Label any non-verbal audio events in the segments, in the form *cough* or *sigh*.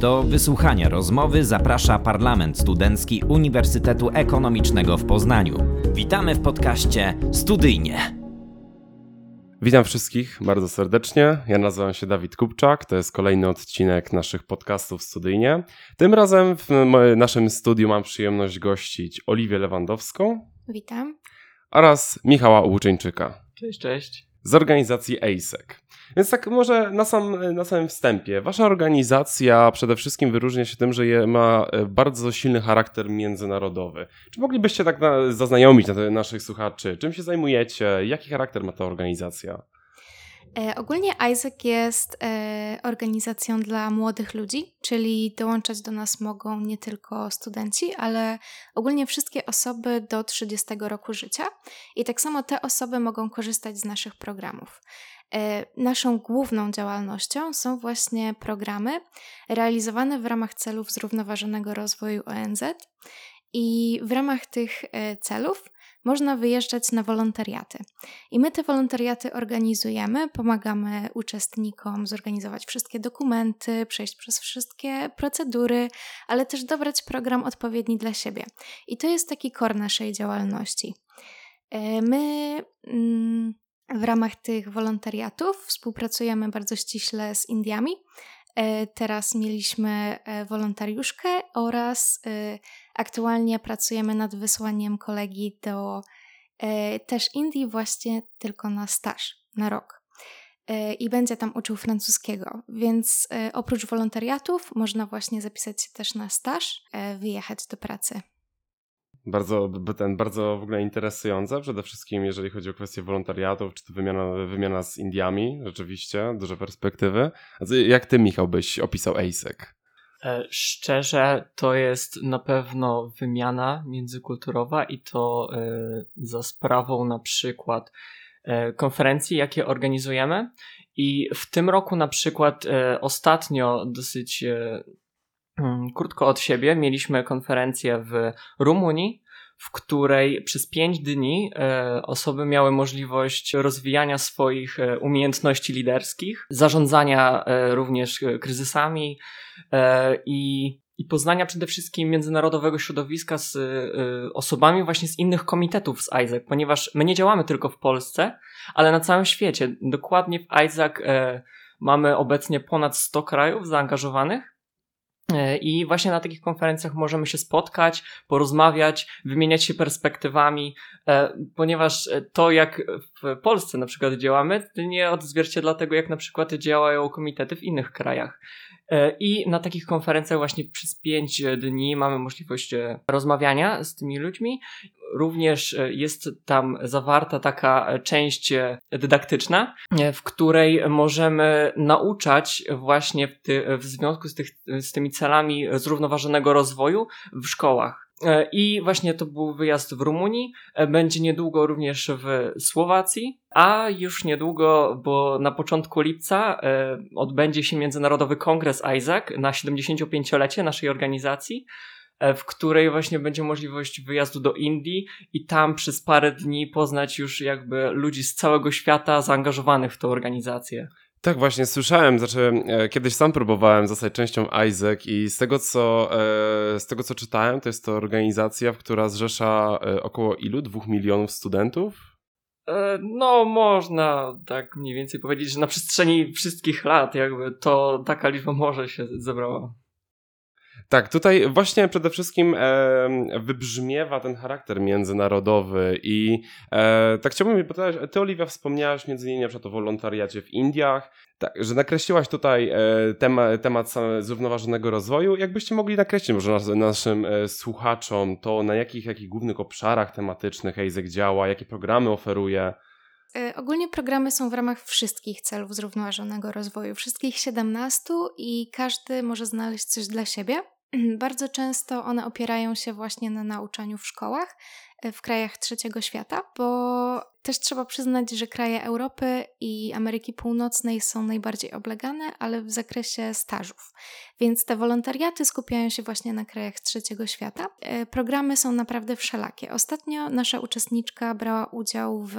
Do wysłuchania rozmowy zaprasza Parlament Studencki Uniwersytetu Ekonomicznego w Poznaniu. Witamy w podcaście Studyjnie. Witam wszystkich bardzo serdecznie. Ja nazywam się Dawid Kupczak. To jest kolejny odcinek naszych podcastów studyjnie. Tym razem w naszym studiu mam przyjemność gościć Oliwię Lewandowską. Witam. Oraz Michała Łuczyńczyka. Cześć, cześć. Z organizacji ASEC. Więc tak może na, sam, na samym wstępie. Wasza organizacja przede wszystkim wyróżnia się tym, że ma e, bardzo silny charakter międzynarodowy. Czy moglibyście tak na, zaznajomić na naszych słuchaczy? Czym się zajmujecie? Jaki charakter ma ta organizacja? E, ogólnie Isaac jest e, organizacją dla młodych ludzi, czyli dołączać do nas mogą nie tylko studenci, ale ogólnie wszystkie osoby do 30 roku życia. I tak samo te osoby mogą korzystać z naszych programów. E, naszą główną działalnością są właśnie programy realizowane w ramach celów zrównoważonego rozwoju ONZ i w ramach tych e, celów można wyjeżdżać na wolontariaty. I my te wolontariaty organizujemy, pomagamy uczestnikom zorganizować wszystkie dokumenty, przejść przez wszystkie procedury, ale też dobrać program odpowiedni dla siebie. I to jest taki kor naszej działalności. E, my. Mm, w ramach tych wolontariatów współpracujemy bardzo ściśle z Indiami. E, teraz mieliśmy e, wolontariuszkę oraz e, aktualnie pracujemy nad wysłaniem kolegi do też Indii właśnie tylko na staż, na rok. I będzie tam uczył francuskiego, więc oprócz wolontariatów można właśnie zapisać się też na staż, wyjechać do pracy. Bardzo, ten, bardzo w ogóle interesujące, przede wszystkim jeżeli chodzi o kwestię wolontariatów, czy to wymiana, wymiana z Indiami, rzeczywiście, duże perspektywy. Jak ty, Michał, byś opisał ASEC? E, szczerze, to jest na pewno wymiana międzykulturowa i to e, za sprawą na przykład e, konferencji, jakie organizujemy. I w tym roku na przykład ostatnio dosyć Hmm, krótko od siebie mieliśmy konferencję w Rumunii, w której przez pięć dni e, osoby miały możliwość rozwijania swoich e, umiejętności liderskich, zarządzania e, również kryzysami i, i poznania przede wszystkim międzynarodowego środowiska z osobami właśnie z innych komitetów z ISAC, ponieważ my nie działamy tylko w Polsce, ale na całym świecie. Dokładnie w ISAC mamy obecnie ponad 100 krajów zaangażowanych I właśnie na takich konferencjach możemy się spotkać, porozmawiać, wymieniać się perspektywami, e, ponieważ to, jak w Polsce na przykład działamy, nie odzwierciedla tego, jak na przykład działają komitety w innych krajach. E, I na takich konferencjach właśnie przez pięć dni mamy możliwość rozmawiania z tymi ludźmi. Również jest tam zawarta taka część dydaktyczna, w której możemy nauczać właśnie w, ty, w związku z, tych, z tymi celami zrównoważonego rozwoju w szkołach. E, I właśnie to był wyjazd w Rumunii, e, będzie niedługo również w Słowacji, a już niedługo, bo na początku lipca e, odbędzie się Międzynarodowy Kongres ISAC na 75-lecie naszej organizacji, w której właśnie będzie możliwość wyjazdu do Indii i tam przez parę dni poznać już jakby ludzi z całego świata zaangażowanych w tę organizację. Tak, właśnie słyszałem, znaczy e, kiedyś sam próbowałem zostać częścią Isaac i z tego co, e, z tego co czytałem, to jest to organizacja, która zrzesza e, około ilu? Dwóch milionów studentów? No, można tak mniej więcej powiedzieć, że na przestrzeni wszystkich lat jakby to taka liczba może się zebrała. Tak, tutaj właśnie przede wszystkim e, wybrzmiewa ten charakter międzynarodowy i e, tak chciałbym zapytać, ty Oliwia wspomniałaś między innymi o wolontariacie w Indiach, tak, że nakreśliłaś tutaj e, temat, temat zrównoważonego rozwoju. Jakbyście mogli nakreślić może nas, naszym e, słuchaczom to, na jakich, jakich głównych obszarach tematycznych EIZEK działa, jakie programy oferuje? E, ogólnie programy są w ramach wszystkich celów zrównoważonego rozwoju, wszystkich 17 i każdy może znaleźć coś dla siebie. *clears throat* Bardzo często one opierają się właśnie na nauczaniu w szkołach w krajach trzeciego świata, bo też trzeba przyznać, że kraje Europy i Ameryki Północnej są najbardziej oblegane, ale w zakresie stażów. Więc te wolontariaty skupiają się właśnie na krajach trzeciego świata. E, programy są naprawdę wszelakie. Ostatnio nasza uczestniczka brała udział w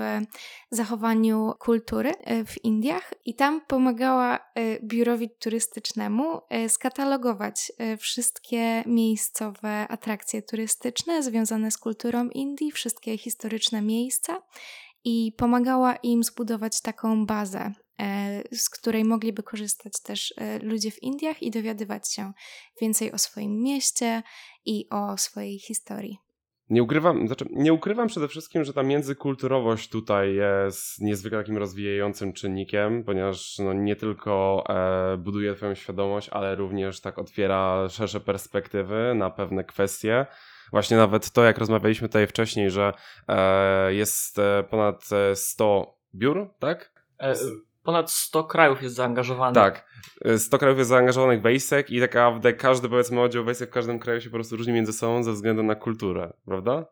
zachowaniu kultury e, w Indiach i tam pomagała e, biurowi turystycznemu skatalogować wszystkie miejscowe atrakcje turystyczne związane z kulturą Indii, wszystkie historyczne miejsca i pomagała im zbudować taką bazę, e, z której mogliby korzystać też e, ludzie w Indiach i dowiadywać się więcej o swoim mieście i o swojej historii. Nie ukrywam, znaczy, nie ukrywam przede wszystkim, że ta międzykulturowość tutaj jest niezwykle takim rozwijającym czynnikiem, ponieważ no, nie tylko e, buduje Twoją świadomość, ale również tak otwiera szersze perspektywy na pewne kwestie. Właśnie nawet to, jak rozmawialiśmy tutaj wcześniej, że e, jest e, ponad 100 e, biur, tak? Ponad 100 krajów jest zaangażowanych. Tak, 100 krajów jest zaangażowanych w ASEC i tak naprawdę każdy powiedzmy oddział w ASEC w każdym kraju się po prostu różni między sobą ze względu na kulturę, prawda?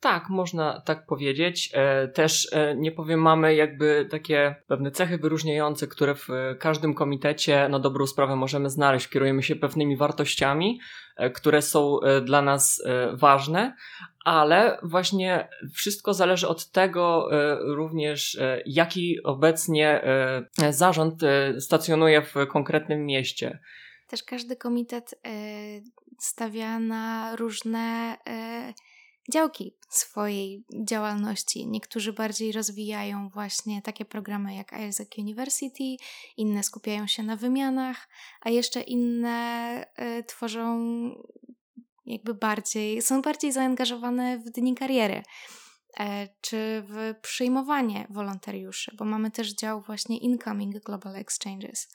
Tak, można tak powiedzieć. E, też e, nie powiem, mamy jakby takie pewne cechy wyróżniające, które w każdym komitecie na dobrą sprawę możemy znaleźć. Kierujemy się pewnymi wartościami, e, które są dla nas ważne, ale właśnie wszystko zależy od tego również, jaki obecnie zarząd stacjonuje w konkretnym mieście. Też każdy komitet stawia na różne działki swojej działalności. Niektórzy bardziej rozwijają właśnie takie programy jak Isaac University, inne skupiają się na wymianach, a jeszcze inne y, tworzą jakby bardziej, są bardziej zaangażowane w dni kariery e, czy w przyjmowanie wolontariuszy, bo mamy też dział właśnie Incoming Global Exchanges,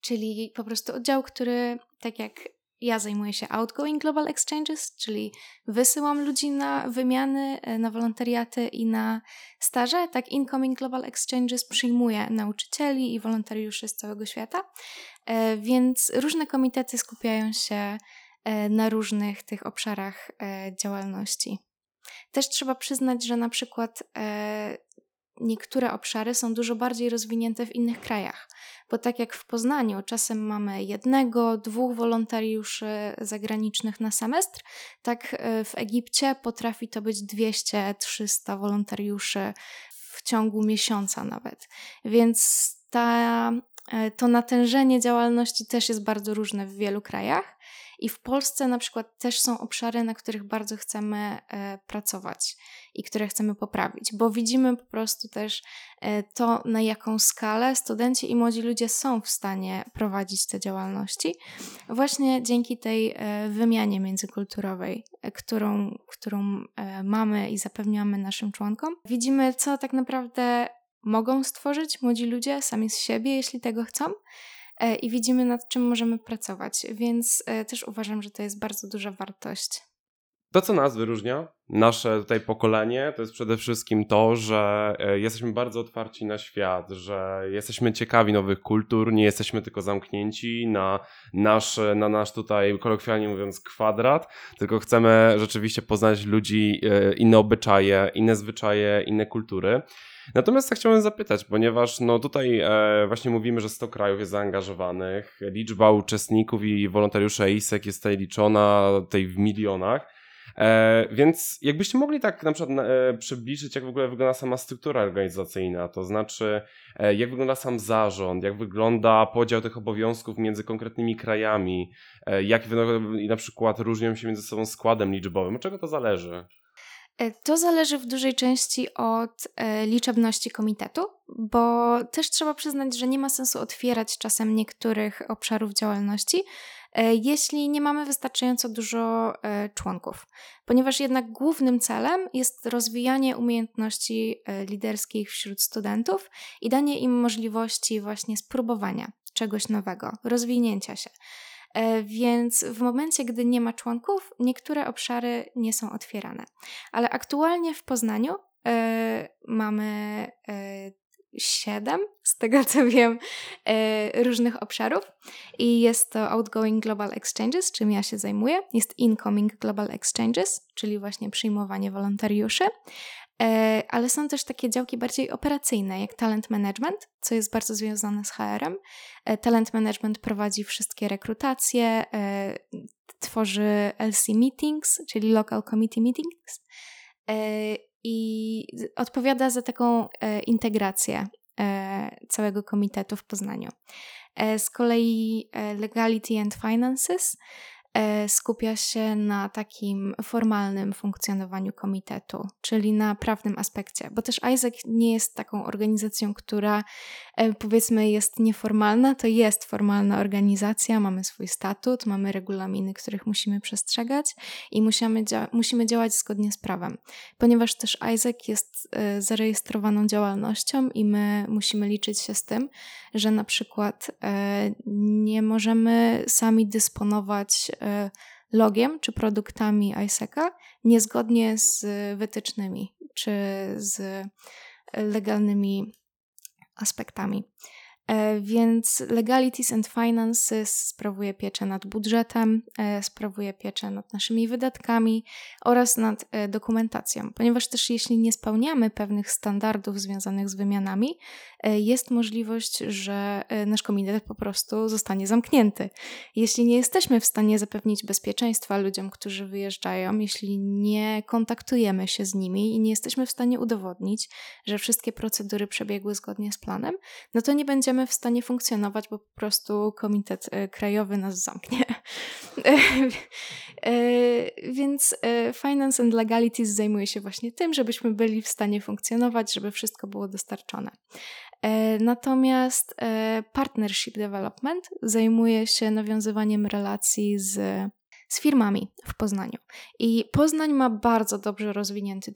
czyli po prostu oddział, który, tak jak ja zajmuję się outgoing global exchanges, czyli wysyłam ludzi na wymiany, e, na wolontariaty i na staże. Tak, incoming global exchanges przyjmuje nauczycieli i wolontariuszy z całego świata. E, więc różne komitety skupiają się e, na różnych tych obszarach działalności. Też trzeba przyznać, że na przykład niektóre obszary są dużo bardziej rozwinięte w innych krajach. Bo tak jak w Poznaniu czasem mamy jednego, dwóch wolontariuszy zagranicznych na semestr, tak e, w Egipcie potrafi to być 200-300 wolontariuszy w ciągu miesiąca nawet. Więc ta, e, to natężenie działalności też jest bardzo różne w wielu krajach. I w Polsce na przykład też są obszary, na których bardzo chcemy e, pracować i które chcemy poprawić, bo widzimy po prostu też e, to, na jaką skalę studenci i młodzi ludzie są w stanie prowadzić te działalności, właśnie dzięki tej e, wymianie międzykulturowej, którą, którą mamy i zapewniamy naszym członkom. Widzimy, co tak naprawdę mogą stworzyć młodzi ludzie sami z siebie, jeśli tego chcą i widzimy, nad czym możemy pracować, więc e, też uważam, że to jest bardzo duża wartość. To, co nas wyróżnia, nasze tutaj pokolenie, to jest przede wszystkim to, że e, jesteśmy bardzo otwarci na świat, że jesteśmy ciekawi nowych kultur, nie jesteśmy tylko zamknięci na nasz, na nasz tutaj, kolokwialnie mówiąc, kwadrat, tylko chcemy rzeczywiście poznać ludzi, inne obyczaje, inne zwyczaje, inne kultury. Natomiast chciałem zapytać, ponieważ no tutaj e, właśnie mówimy, że 100 krajów jest zaangażowanych, liczba uczestników i wolontariuszy ISEC jest tutaj liczona tej w milionach. E, więc jakbyście mogli tak na przykład e, przybliżyć, jak w ogóle wygląda sama struktura organizacyjna, to znaczy e, jak wygląda sam zarząd, jak wygląda podział tych obowiązków między konkretnymi krajami, e, jak na przykład różnią się między sobą składem liczbowym, od czego to zależy? E, to zależy w dużej części od e, liczebności komitetu, bo też trzeba przyznać, że nie ma sensu otwierać czasem niektórych obszarów działalności, e, jeśli nie mamy wystarczająco dużo członków, ponieważ jednak głównym celem jest rozwijanie umiejętności liderskich wśród studentów i danie im możliwości właśnie spróbowania czegoś nowego, rozwinięcia się. E, więc w momencie, gdy nie ma członków, niektóre obszary nie są otwierane. Ale aktualnie w Poznaniu e, mamy e, siedem, z tego co wiem, różnych obszarów. I jest to Outgoing Global Exchanges, czym ja się zajmuję. Jest Incoming Global Exchanges, czyli właśnie przyjmowanie wolontariuszy. E, ale są też takie działki bardziej operacyjne, jak talent management, co jest bardzo związane z HR-em. E, talent management prowadzi wszystkie rekrutacje, e, tworzy LC meetings, czyli local committee meetings i odpowiada za taką integrację całego komitetu w Poznaniu. Z kolei Legality and Finances skupia się na takim formalnym funkcjonowaniu komitetu, czyli na prawnym aspekcie, bo też Isaac nie jest taką organizacją, która e, powiedzmy jest nieformalna, to jest formalna organizacja, mamy swój statut, mamy regulaminy, których musimy przestrzegać i musimy, dzia musimy działać zgodnie z prawem, ponieważ też Isaac jest e, zarejestrowaną działalnością i my musimy liczyć się z tym, że na przykład nie możemy sami dysponować E, logiem czy produktami ISECA niezgodnie z wytycznymi czy z legalnymi aspektami. E, więc Legalities and Finances sprawuje pieczę nad budżetem, e, sprawuje pieczę nad naszymi wydatkami oraz nad e, dokumentacją, ponieważ też jeśli nie spełniamy pewnych standardów związanych z wymianami, jest możliwość, że nasz komitet po prostu zostanie zamknięty. Jeśli nie jesteśmy w stanie zapewnić bezpieczeństwa ludziom, którzy wyjeżdżają, jeśli nie kontaktujemy się z nimi i nie jesteśmy w stanie udowodnić, że wszystkie procedury przebiegły zgodnie z planem, no to nie będziemy będziemy w stanie funkcjonować, bo po prostu komitet e, krajowy nas zamknie. *laughs* E, więc e, Finance and Legalities zajmuje się właśnie tym, żebyśmy byli w stanie funkcjonować, żeby wszystko było dostarczone. Natomiast Partnership Development zajmuje się nawiązywaniem relacji z z firmami w Poznaniu. I Poznań ma bardzo dobrze rozwinięty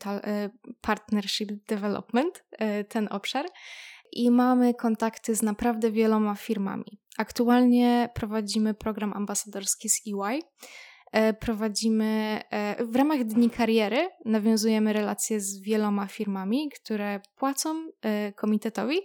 partnership development, ten obszar i mamy kontakty z naprawdę wieloma firmami. Aktualnie prowadzimy program ambasadorski z EY. E, prowadzimy e, w ramach Dni Kariery, nawiązujemy relacje z wieloma firmami, które płacą e, komitetowi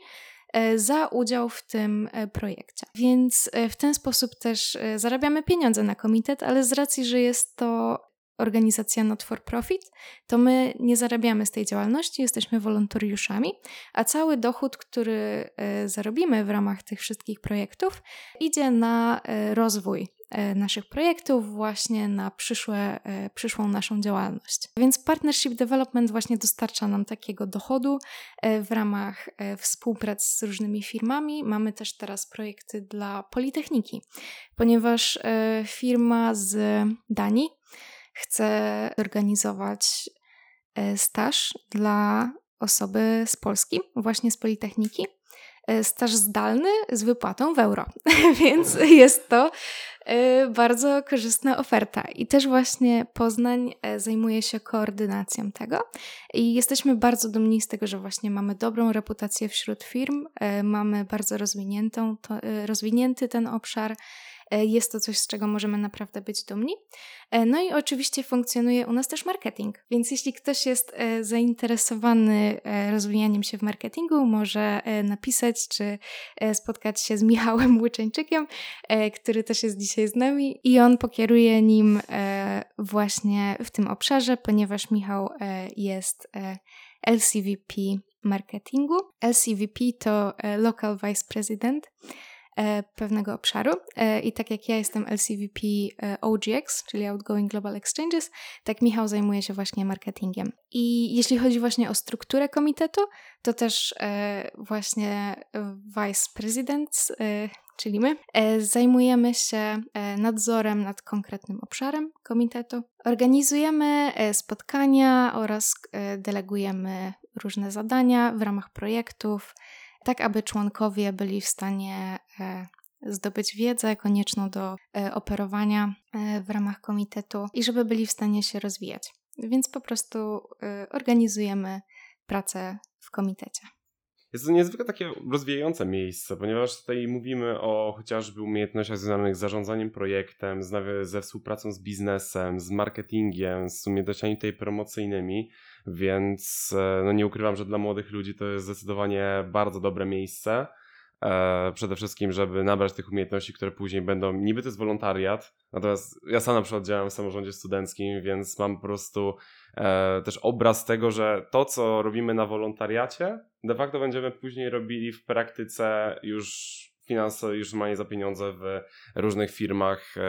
za udział w tym projekcie. Więc w ten sposób też zarabiamy pieniądze na komitet, ale z racji, że jest to organizacja not for profit, to my nie zarabiamy z tej działalności, jesteśmy wolontariuszami, a cały dochód, który e, zarobimy w ramach tych wszystkich projektów, idzie na e, rozwój e, naszych projektów, właśnie na przyszłe, przyszłą naszą działalność. Więc Partnership Development właśnie dostarcza nam takiego dochodu w ramach współpracy z różnymi firmami. Mamy też teraz projekty dla Politechniki, ponieważ firma z Danii chcę zorganizować e, staż dla osoby z Polski, właśnie z Politechniki. E, staż zdalny z wypłatą w euro, *laughs* więc jest to e, bardzo korzystna oferta. I też właśnie Poznań zajmuje się koordynacją tego. I jesteśmy bardzo dumni z tego, że właśnie mamy dobrą reputację wśród firm, mamy bardzo rozwiniętą, to, rozwinięty ten obszar jest to coś, z czego możemy naprawdę być dumni. E, no i oczywiście funkcjonuje u nas też marketing, więc jeśli ktoś jest e, zainteresowany rozwijaniem się w marketingu, może napisać czy spotkać się z Michałem *laughs* Łyczeńczykiem, który też jest dzisiaj z nami i on pokieruje nim właśnie w tym obszarze, ponieważ Michał jest LCVP marketingu. LCVP to Local Vice President E, pewnego obszaru. E, I tak jak ja jestem LCVP e, OGX, czyli Outgoing Global Exchanges, tak Michał zajmuje się właśnie marketingiem. I jeśli chodzi właśnie o strukturę komitetu, to też właśnie Vice Presidents, czyli my, zajmujemy się nadzorem nad konkretnym obszarem komitetu. Organizujemy spotkania oraz delegujemy różne zadania w ramach projektów tak aby członkowie byli w stanie e, zdobyć wiedzę konieczną do e, operowania e, w ramach komitetu i żeby byli w stanie się rozwijać. Więc po prostu organizujemy pracę w komitecie. jest to niezwykle takie rozwijające miejsce, ponieważ tutaj mówimy o chociażby umiejętnościach związanych z zarządzaniem projektem, ze współpracą z biznesem, z marketingiem, z umiejętnościami tutaj promocyjnymi, więc e, no nie ukrywam, że dla młodych ludzi to jest zdecydowanie bardzo dobre miejsce. E, przede wszystkim, żeby nabrać tych umiejętności, które później będą, niby to jest wolontariat, natomiast ja sam na przykład działam w samorządzie studenckim, więc mam po prostu e, też obraz tego, że to, co robimy na wolontariacie, de facto będziemy później robili w praktyce już finanse już ma za pieniądze w różnych firmach. E,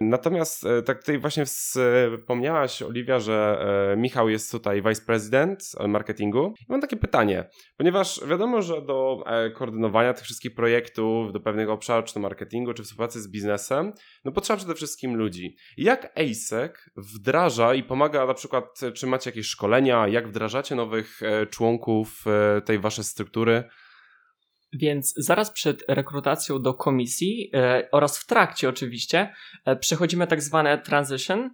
natomiast e, tak tutaj właśnie wspomniałaś, Oliwia, że e, Michał jest tutaj vice president marketingu. I mam takie pytanie, ponieważ wiadomo, że do koordynowania tych wszystkich projektów, do pewnych obszarów, czy to marketingu, czy współpracy z biznesem, no potrzeba przede wszystkim ludzi. Jak ASEC wdraża i pomaga na przykład, czy macie jakieś szkolenia, jak wdrażacie nowych członków tej waszej struktury? Więc zaraz przed rekrutacją do komisji e, oraz w trakcie oczywiście e, przechodzimy tak zwane transition,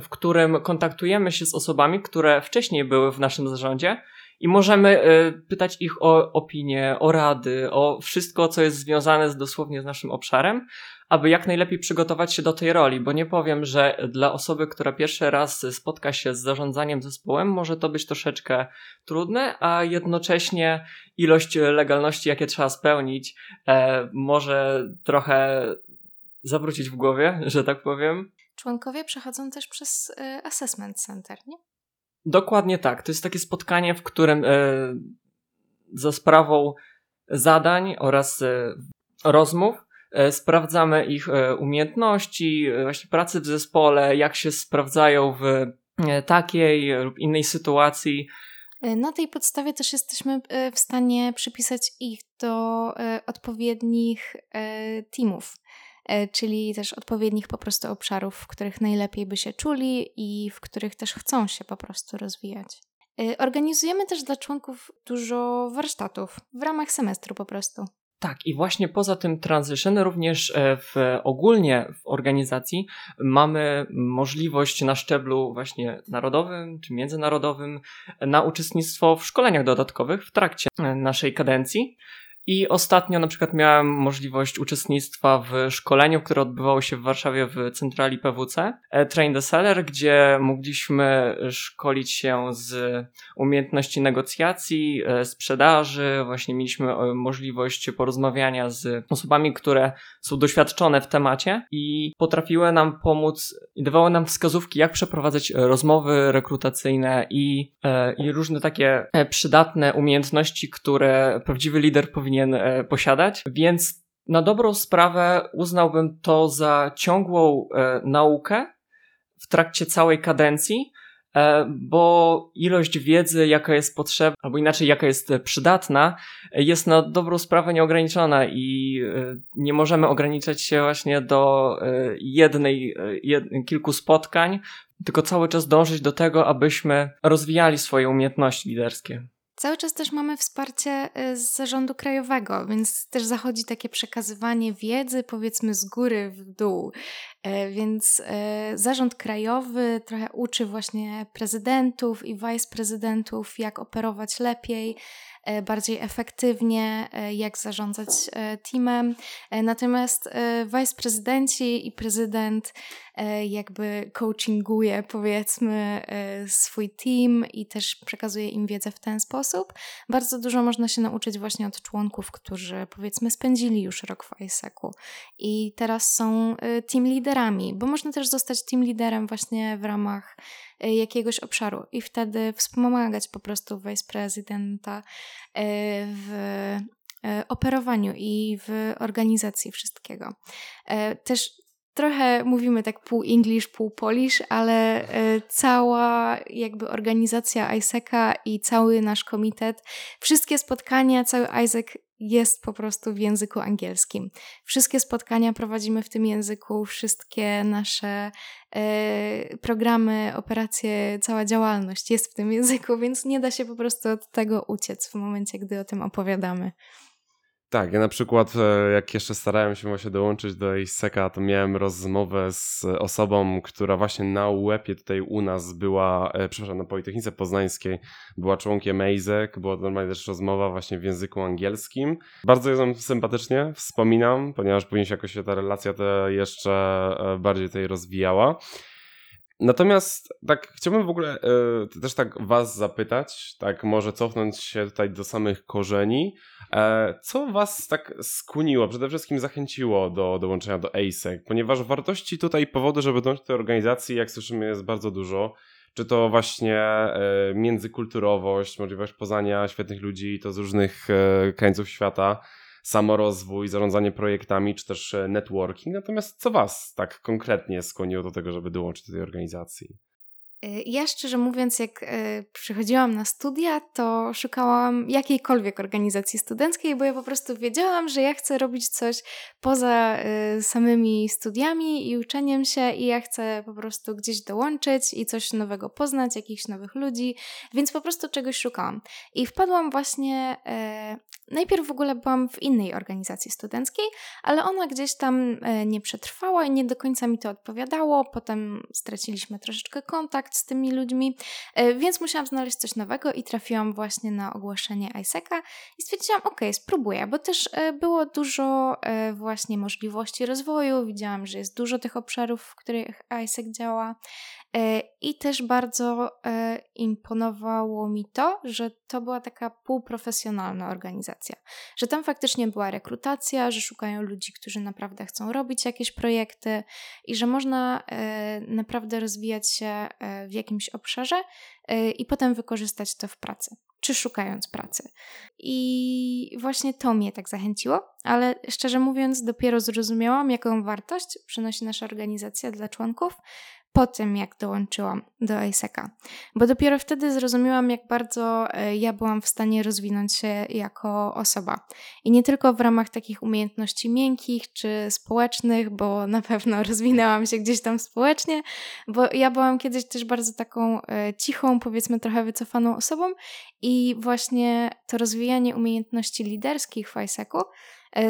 w którym kontaktujemy się z osobami, które wcześniej były w naszym zarządzie i możemy e, pytać ich o opinie, o rady, o wszystko, co jest związane z, dosłownie z naszym obszarem, aby jak najlepiej przygotować się do tej roli, bo nie powiem, że dla osoby, która pierwszy raz spotka się z zarządzaniem zespołem, może to być troszeczkę trudne, a jednocześnie ilość legalności, jakie trzeba spełnić, e, może trochę zawrócić w głowie, że tak powiem. Członkowie przechodzą też przez y, assessment center, nie? Dokładnie tak. To jest takie spotkanie, w którym e, za sprawą zadań oraz e, rozmów e, sprawdzamy ich umiejętności, właśnie pracy w zespole, jak się sprawdzają w takiej lub innej sytuacji. Na tej podstawie też jesteśmy w stanie przypisać ich do odpowiednich teamów. E, czyli też odpowiednich po prostu obszarów, w których najlepiej by się czuli i w których też chcą się po prostu rozwijać. E, organizujemy też dla członków dużo warsztatów w ramach semestru po prostu. Tak, i właśnie poza tym transition, również e, w, ogólnie w organizacji mamy możliwość na szczeblu właśnie narodowym czy międzynarodowym na uczestnictwo w szkoleniach dodatkowych w trakcie naszej kadencji. I ostatnio na przykład miałem możliwość uczestnictwa w szkoleniu, które odbywało się w Warszawie w centrali PWC, e, Train the Seller, gdzie mogliśmy szkolić się z umiejętności negocjacji, e, sprzedaży. Właśnie mieliśmy e, możliwość porozmawiania z osobami, które są doświadczone w temacie i potrafiły nam pomóc i dawały nam wskazówki, jak przeprowadzać rozmowy rekrutacyjne i, i różne takie przydatne umiejętności, które prawdziwy lider powinien powinien e, posiadać, więc na dobrą sprawę uznałbym to za ciągłą e, naukę w trakcie całej kadencji, e, bo ilość wiedzy, jaka jest potrzebna, albo inaczej, jaka jest przydatna, jest na dobrą sprawę nieograniczona i nie możemy ograniczać się właśnie do jednej, jed, kilku spotkań, tylko cały czas dążyć do tego, abyśmy rozwijali swoje umiejętności liderskie. Cały czas też mamy wsparcie y, z zarządu krajowego, więc też zachodzi takie przekazywanie wiedzy, powiedzmy z góry w dół. E, więc e, zarząd krajowy trochę uczy właśnie prezydentów i wiceprezydentów, jak operować lepiej, e, bardziej efektywnie, jak zarządzać teamem. Natomiast wiceprezydenci i prezydent jakby coachinguje powiedzmy swój team i też przekazuje im wiedzę w ten sposób. Bardzo dużo można się nauczyć właśnie od członków, którzy powiedzmy spędzili już rok w ISEC-u i teraz są team leaderami liderami, bo można też zostać team liderem właśnie w ramach e, jakiegoś obszaru i wtedy wspomagać po prostu vice-prezydenta e, w e, operowaniu i w organizacji wszystkiego. Też trochę mówimy tak pół English, pół Polish, ale cała jakby organizacja ISECA i cały nasz komitet, wszystkie spotkania, cały ISEC jest po prostu w języku angielskim. Wszystkie spotkania prowadzimy w tym języku, wszystkie nasze e, programy, operacje, cała działalność jest w tym języku, więc nie da się po prostu od tego uciec w momencie, gdy o tym opowiadamy. Tak, ja na przykład e, jak jeszcze starałem się właśnie dołączyć do ISEKA, to miałem rozmowę z osobą, która właśnie na UEP-ie tutaj u nas była, e, przepraszam, na Politechnice Poznańskiej była członkiem EIZEK, była normalnie też rozmowa właśnie w języku angielskim. Bardzo ją sympatycznie wspominam, ponieważ później się jakoś ta relacja to jeszcze e, bardziej tutaj rozwijała. Natomiast tak chciałbym w ogóle y, też tak was zapytać, tak może cofnąć się tutaj do samych korzeni. E, co was tak skłoniło, przede wszystkim zachęciło do dołączenia do ASEC? Ponieważ wartości tutaj powody, żeby dołączyć do tej organizacji, jak słyszymy, jest bardzo dużo. Czy to właśnie e, międzykulturowość, możliwość poznania świetnych ludzi, to z różnych e, krańców świata, samorozwój, zarządzanie projektami, czy też e, networking. Natomiast co Was tak konkretnie skłoniło do tego, żeby dołączyć do tej organizacji? Y, ja szczerze mówiąc, jak y, przychodziłam na studia, to szukałam jakiejkolwiek organizacji studenckiej, bo ja po prostu wiedziałam, że ja chcę robić coś poza samymi studiami i uczeniem się, i ja chcę po prostu gdzieś dołączyć i coś nowego poznać, jakichś nowych ludzi, więc po prostu czegoś szukałam. I wpadłam właśnie. Najpierw w ogóle byłam w innej organizacji studenckiej, ale ona gdzieś tam nie przetrwała i nie do końca mi to odpowiadało. Potem straciliśmy troszeczkę kontakt z tymi ludźmi, e, więc musiałam znaleźć coś nowego i trafiłam właśnie na ogłoszenie ISECA i stwierdziłam, ok, spróbuję, bo też e, było dużo e, właśnie możliwości rozwoju, widziałam, że jest dużo tych obszarów, w których ISEC działa i też bardzo imponowało mi to, że to była taka półprofesjonalna organizacja, że tam faktycznie była rekrutacja, że szukają ludzi, którzy naprawdę chcą robić jakieś projekty i że można naprawdę rozwijać się w jakimś obszarze i potem wykorzystać to w pracy, czy szukając pracy. I właśnie to mnie tak zachęciło, ale szczerze mówiąc, dopiero zrozumiałam, jaką wartość przynosi nasza organizacja dla członków, po tym, jak dołączyłam do ISECA, bo dopiero wtedy zrozumiałam, jak bardzo e, ja byłam w stanie rozwinąć się jako osoba. I nie tylko w ramach takich umiejętności miękkich czy społecznych, bo na pewno *laughs* rozwinęłam się gdzieś tam społecznie, bo ja byłam kiedyś też bardzo taką e, cichą, powiedzmy trochę wycofaną osobą i właśnie to rozwijanie umiejętności liderskich w ISEC-u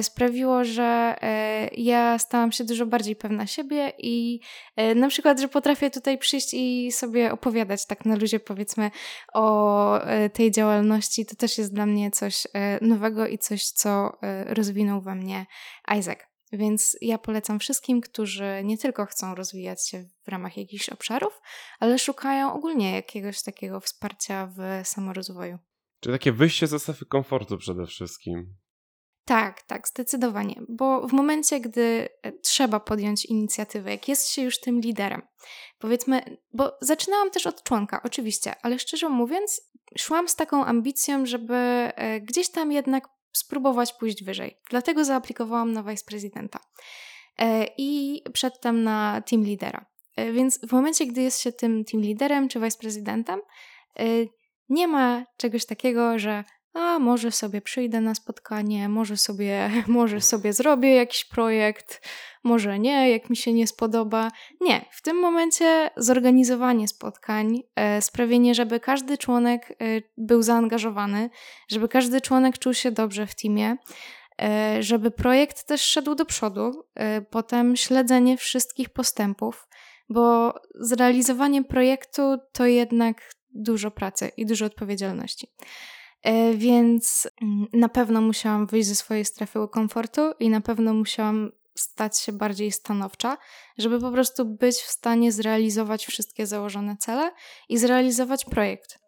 sprawiło, że e, ja stałam się dużo bardziej pewna siebie i e, na przykład, że potrafię tutaj przyjść i sobie opowiadać tak na luzie powiedzmy o tej działalności, to też jest dla mnie coś nowego i coś, co rozwinął we mnie Isaac. Więc ja polecam wszystkim, którzy nie tylko chcą rozwijać się w ramach jakichś obszarów, ale szukają ogólnie jakiegoś takiego wsparcia w samorozwoju. Czyli takie wyjście ze strefy komfortu przede wszystkim. Tak, tak, zdecydowanie. Bo w momencie, gdy e, trzeba podjąć inicjatywę, jak jest się już tym liderem, powiedzmy, bo zaczynałam też od członka, oczywiście, ale szczerze mówiąc, szłam z taką ambicją, żeby e, gdzieś tam jednak spróbować pójść wyżej. Dlatego zaaplikowałam na viceprezydenta e, i przedtem na team lidera. Więc w momencie, gdy jest się tym team liderem czy viceprezydentem, nie ma czegoś takiego, że a może sobie przyjdę na spotkanie, może sobie, *laughs* może sobie zrobię jakiś projekt, może nie, jak mi się nie spodoba. Nie, w tym momencie zorganizowanie spotkań, e, sprawienie, żeby każdy członek e, był zaangażowany, żeby każdy członek czuł się dobrze w teamie, e, żeby projekt też szedł do przodu, potem śledzenie wszystkich postępów, bo zrealizowanie projektu to jednak dużo pracy i dużo odpowiedzialności. E, więc mm, na pewno musiałam wyjść ze swojej strefy komfortu i na pewno musiałam stać się bardziej stanowcza, żeby po prostu być w stanie zrealizować wszystkie założone cele i zrealizować projekt.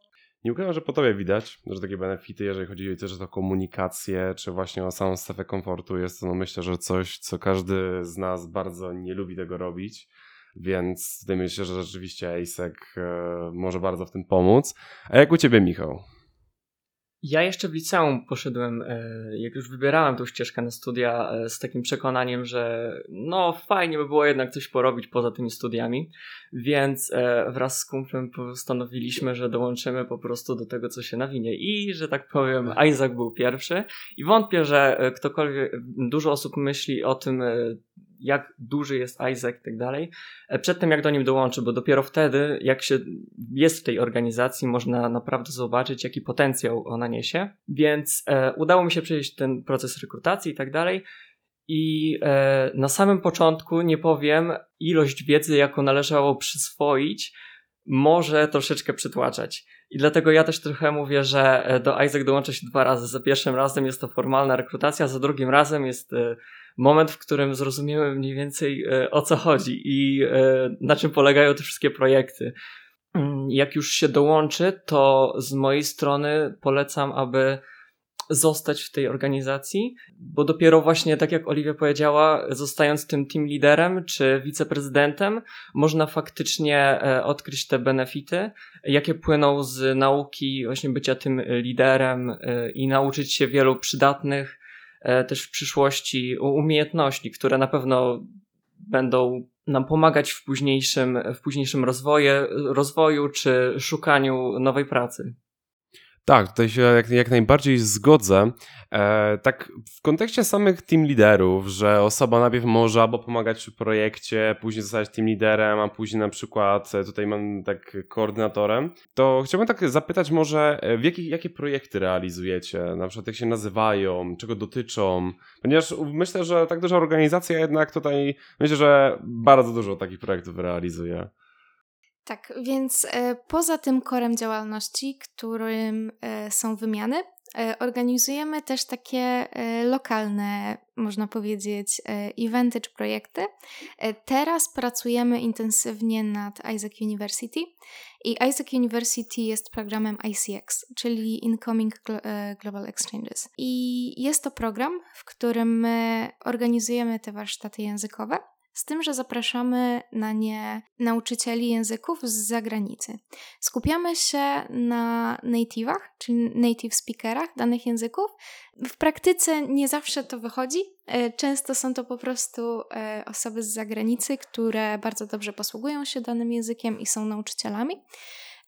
Nie ukrywam, że po tobie widać, że takie benefity, jeżeli chodzi też o komunikację, czy właśnie o samą strefę komfortu, jest to no myślę, że coś, co każdy z nas bardzo nie lubi tego robić. Więc tutaj myślę, że rzeczywiście ASEC e, może bardzo w tym pomóc. A jak u ciebie, Michał? Ja jeszcze w liceum poszedłem, e, jak już wybierałem tą ścieżkę na studia, e, z takim przekonaniem, że no fajnie by było jednak coś porobić poza tymi studiami, więc e, wraz z kumplem postanowiliśmy, że dołączymy po prostu do tego, co się nawinie. I, że tak powiem, Isaac był pierwszy. I wątpię, że ktokolwiek, dużo osób myśli o tym, jak duży jest Isaac i tak dalej, e, przed tym jak do nim dołączy, bo dopiero wtedy, jak się jest w tej organizacji, można naprawdę zobaczyć, jaki potencjał ona niesie. Więc e, udało mi się przejść ten proces rekrutacji i tak dalej. I e, na samym początku nie powiem, ilość wiedzy, jaką należało przyswoić, może troszeczkę przytłaczać. I dlatego ja też trochę mówię, że e, do Isaac dołącza się dwa razy. Za pierwszym razem jest to formalna rekrutacja, za drugim razem jest e, moment, w którym zrozumiemy mniej więcej e, o co chodzi i na czym polegają te wszystkie projekty. Mm, jak już się dołączy, to z mojej strony polecam, aby zostać w tej organizacji, bo dopiero właśnie, tak jak Oliwia powiedziała, zostając tym team liderem czy wiceprezydentem, można faktycznie e, odkryć te benefity, jakie płyną z nauki właśnie bycia tym liderem e, i nauczyć się wielu przydatnych e, też w przyszłości umiejętności, które na pewno będą nam pomagać w późniejszym, w późniejszym rozwoju, rozwoju czy szukaniu nowej pracy. Tak, tutaj się jak, jak najbardziej zgodzę. E, tak w kontekście samych team liderów, że osoba najpierw może albo pomagać w projekcie, później zostać team liderem, a później na przykład e, tutaj mam tak koordynatorem, to chciałbym tak zapytać może, e, w jakich, jakie projekty realizujecie? Na przykład jak się nazywają, czego dotyczą? Ponieważ myślę, że tak duża organizacja jednak tutaj, myślę, że bardzo dużo takich projektów realizuje. Tak, więc e, poza tym korem działalności, którym e, są wymiany, e, organizujemy też takie lokalne, można powiedzieć, eventy czy projekty. Teraz pracujemy intensywnie nad Isaac University i Isaac University jest programem ICX, czyli Incoming Global Exchanges. I jest to program, w którym my organizujemy te warsztaty językowe z tym, że zapraszamy na nie nauczycieli języków z zagranicy. Skupiamy się na native'ach, czyli native speakerach danych języków. W praktyce nie zawsze to wychodzi. E, często są to po prostu e, osoby z zagranicy, które bardzo dobrze posługują się danym językiem i są nauczycielami.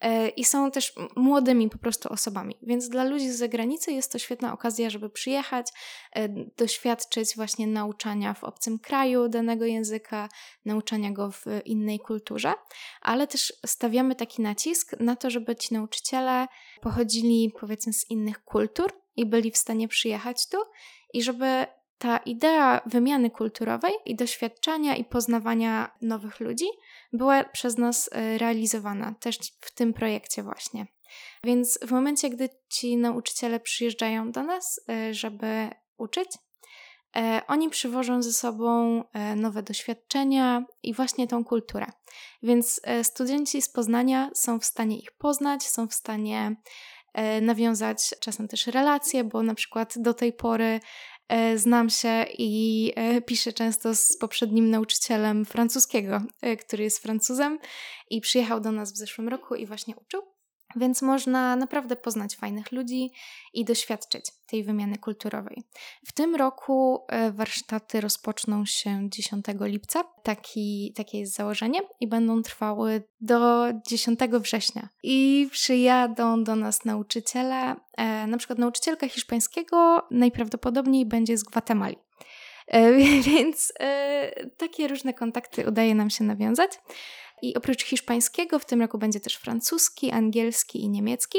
E, i są też młodymi po prostu osobami. Więc dla ludzi z zagranicy jest to świetna okazja, żeby przyjechać, e, doświadczyć właśnie nauczania w obcym kraju danego języka, nauczania go w innej kulturze, ale też stawiamy taki nacisk na to, żeby ci nauczyciele pochodzili powiedzmy z innych kultur i byli w stanie przyjechać tu i żeby ta idea wymiany kulturowej i doświadczenia i poznawania nowych ludzi była przez nas e, realizowana też w tym projekcie właśnie. Więc w momencie, gdy ci nauczyciele przyjeżdżają do nas, e, żeby uczyć, e, oni przywożą ze sobą nowe doświadczenia i właśnie tą kulturę. Więc studenci z Poznania są w stanie ich poznać, są w stanie nawiązać czasem też relacje, bo na przykład do tej pory znam się i e, piszę często z poprzednim nauczycielem francuskiego, e, który jest Francuzem i przyjechał do nas w zeszłym roku i właśnie uczył. Więc można naprawdę poznać fajnych ludzi i doświadczyć tej wymiany kulturowej. W tym roku e, warsztaty rozpoczną się 10 lipca, Taki, takie jest założenie, i będą trwały do 10 września. I przyjadą do nas nauczyciele, e, na przykład nauczycielka hiszpańskiego najprawdopodobniej będzie z Gwatemali. E, *laughs* więc takie różne kontakty udaje nam się nawiązać. I oprócz hiszpańskiego w tym roku będzie też francuski, angielski i niemiecki.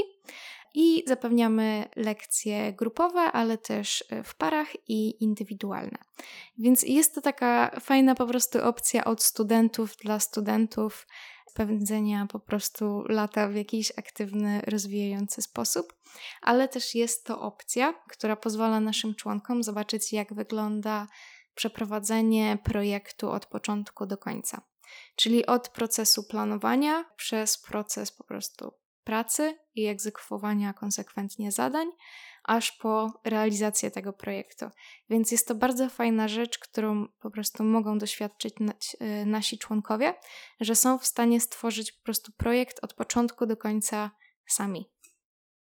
I zapewniamy lekcje grupowe, ale też e, w parach i indywidualne. Więc jest to taka fajna po prostu opcja od studentów dla studentów spędzenia po prostu lata w jakiś aktywny, rozwijający sposób, ale też jest to opcja, która pozwala naszym członkom zobaczyć, jak wygląda przeprowadzenie projektu od początku do końca. Czyli od procesu planowania przez proces po prostu pracy i egzekwowania konsekwentnie zadań, aż po realizację tego projektu. Więc jest to bardzo fajna rzecz, którą po prostu mogą doświadczyć y, nasi członkowie, że są w stanie stworzyć po prostu projekt od początku do końca sami.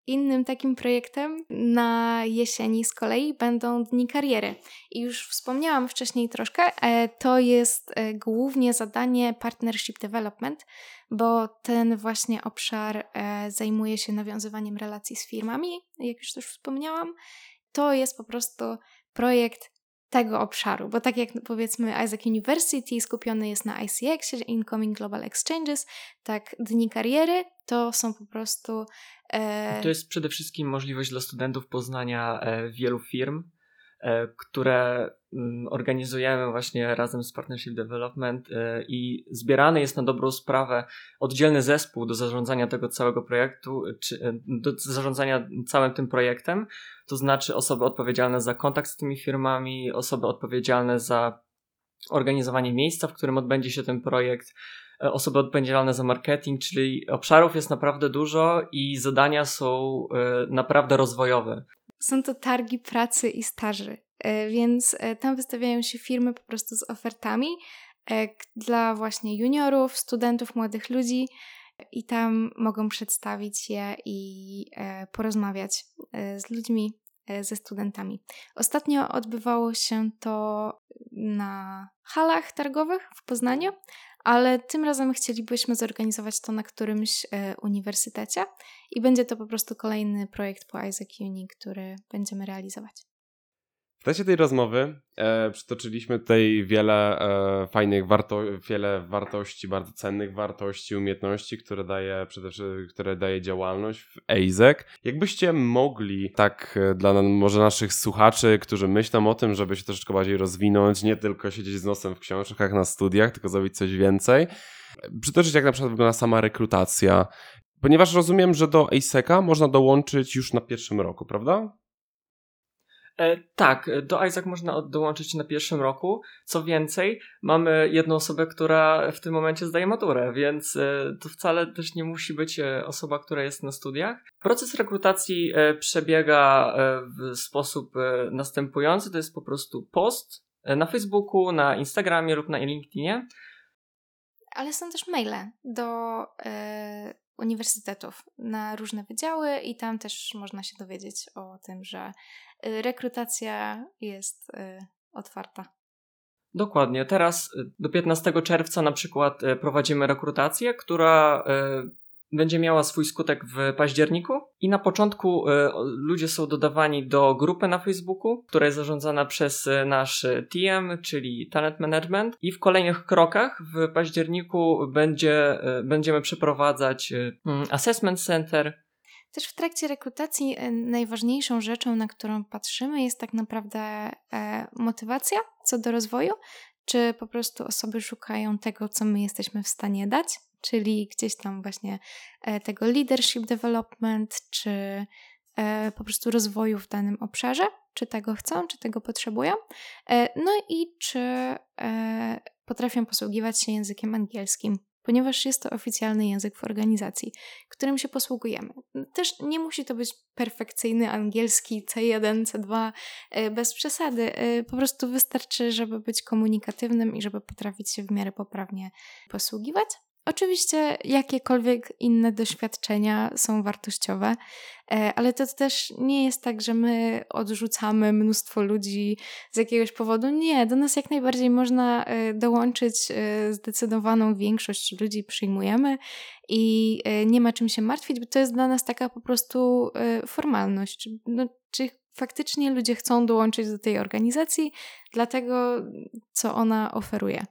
Innym takim projektem na jesieni z kolei będą Dni Kariery. I już wspomniałam wcześniej troszkę, e, to jest e, głównie zadanie Partnership Development, bo ten właśnie obszar e, zajmuje się nawiązywaniem relacji z firmami, jak już też wspomniałam. To jest po prostu projekt tego obszaru, bo tak jak powiedzmy Isaac University skupiony jest na ICX, Incoming Global Exchanges, tak dni kariery to są po prostu... E... To jest przede wszystkim możliwość dla studentów poznania e, wielu firm, które mm, organizujemy właśnie razem z Partnership Development e, i zbierany jest na dobrą sprawę oddzielny zespół do zarządzania tego całego projektu, czy do zarządzania całym tym projektem, to znaczy osoby odpowiedzialne za kontakt z tymi firmami, osoby odpowiedzialne za organizowanie miejsca, w którym odbędzie się ten projekt, e, osoby odpowiedzialne za marketing, czyli obszarów jest naprawdę dużo i zadania są e, naprawdę rozwojowe. Są to targi pracy i staży, e, więc tam wystawiają się firmy po prostu z ofertami dla właśnie juniorów, studentów, młodych ludzi i tam mogą przedstawić je i porozmawiać z ludźmi, ze studentami. Ostatnio odbywało się to na halach targowych w Poznaniu, ale tym razem chcielibyśmy zorganizować to na którymś e, uniwersytecie i będzie to po prostu kolejny projekt po Isaac Uni, który będziemy realizować. W trakcie tej rozmowy e, przytoczyliśmy tutaj wiele e, fajnych, warto wiele wartości, bardzo cennych wartości, umiejętności, które daje przede wszystkim, które daje działalność w AZEC. Jakbyście mogli tak e, dla może naszych słuchaczy, którzy myślą o tym, żeby się troszeczkę bardziej rozwinąć, nie tylko siedzieć z nosem w książkach na studiach, tylko zrobić coś więcej, przytoczyć jak na przykład wygląda sama rekrutacja, ponieważ rozumiem, że do ASEC'a można dołączyć już na pierwszym roku, prawda? E, tak, do Isaac można dołączyć na pierwszym roku. Co więcej, mamy jedną osobę, która w tym momencie zdaje maturę, więc e, to wcale też nie musi być e, osoba, która jest na studiach. Proces rekrutacji przebiega w sposób następujący: to jest po prostu post na Facebooku, na Instagramie lub na LinkedInie. Ale są też maile do uniwersytetów na różne wydziały i tam też można się dowiedzieć o tym, że rekrutacja jest y, otwarta. Dokładnie. Teraz y, do 15 czerwca na przykład prowadzimy rekrutację, która będzie miała swój skutek w październiku i na początku y, ludzie są dodawani do grupy na Facebooku, która jest zarządzana przez nasz TM, czyli Talent Management i w kolejnych krokach w październiku będzie, y, będziemy przeprowadzać y, Assessment Center, też w trakcie rekrutacji najważniejszą rzeczą, na którą patrzymy, jest tak naprawdę e, motywacja co do rozwoju, czy po prostu osoby szukają tego, co my jesteśmy w stanie dać, czyli gdzieś tam właśnie e, tego leadership development, czy e, po prostu rozwoju w danym obszarze, czy tego chcą, czy tego potrzebują. E, no i czy potrafią posługiwać się językiem angielskim, ponieważ jest to oficjalny język w organizacji, którym się posługujemy. Też nie musi to być perfekcyjny angielski C1, C2, bez przesady. Po prostu wystarczy, żeby być komunikatywnym i żeby potrafić się w miarę poprawnie posługiwać. Oczywiście jakiekolwiek inne doświadczenia są wartościowe, e, ale to też nie jest tak, że my odrzucamy mnóstwo ludzi z jakiegoś powodu. Nie, do nas jak najbardziej można e, dołączyć, e, zdecydowaną większość ludzi przyjmujemy i nie ma czym się martwić, bo to jest dla nas taka po prostu formalność. No, czy faktycznie ludzie chcą dołączyć do tej organizacji, dlatego co ona oferuje.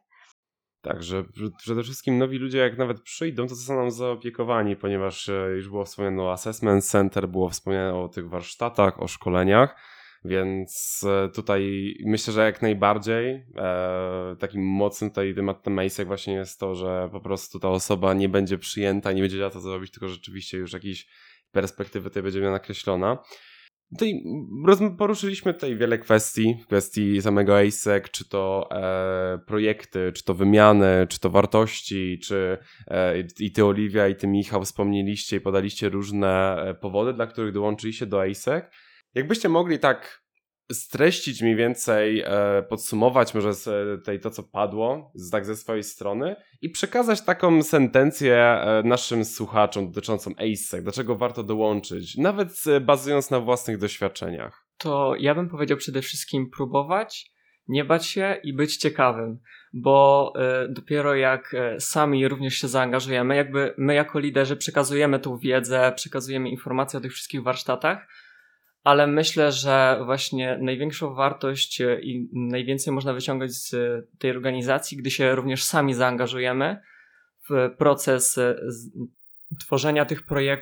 Także przede wszystkim nowi ludzie, jak nawet przyjdą, to zostaną zaopiekowani, ponieważ e, już było wspomniane o Assessment Center, było wspomniane o tych warsztatach, o szkoleniach, więc e, tutaj myślę, że jak najbardziej e, takim mocnym tutaj tematem Mace'ek właśnie jest to, że po prostu ta osoba nie będzie przyjęta, nie będzie wiedziała co zrobić, tylko rzeczywiście już jakieś perspektywy tutaj będzie miała nakreślona. Tutaj poruszyliśmy tutaj wiele kwestii, kwestii samego ASEC, czy to e, projekty, czy to wymiany, czy to wartości, czy e, i ty Oliwia, i ty Michał wspomnieliście i podaliście różne e, powody, dla których dołączyliście do ASEC. Jakbyście mogli tak streścić mniej więcej, e, podsumować może z e, tej to, co padło, z, tak ze swojej strony i przekazać taką sentencję e, naszym słuchaczom dotyczącą ASEC, dlaczego warto dołączyć, nawet bazując na własnych doświadczeniach. To ja bym powiedział przede wszystkim próbować, nie bać się i być ciekawym, bo dopiero jak sami również się zaangażujemy, jakby my jako liderzy przekazujemy tą wiedzę, przekazujemy informacje o tych wszystkich warsztatach, ale myślę, że właśnie największą wartość e, i najwięcej można wyciągać z tej organizacji, gdy się również sami zaangażujemy w proces tworzenia tych projektów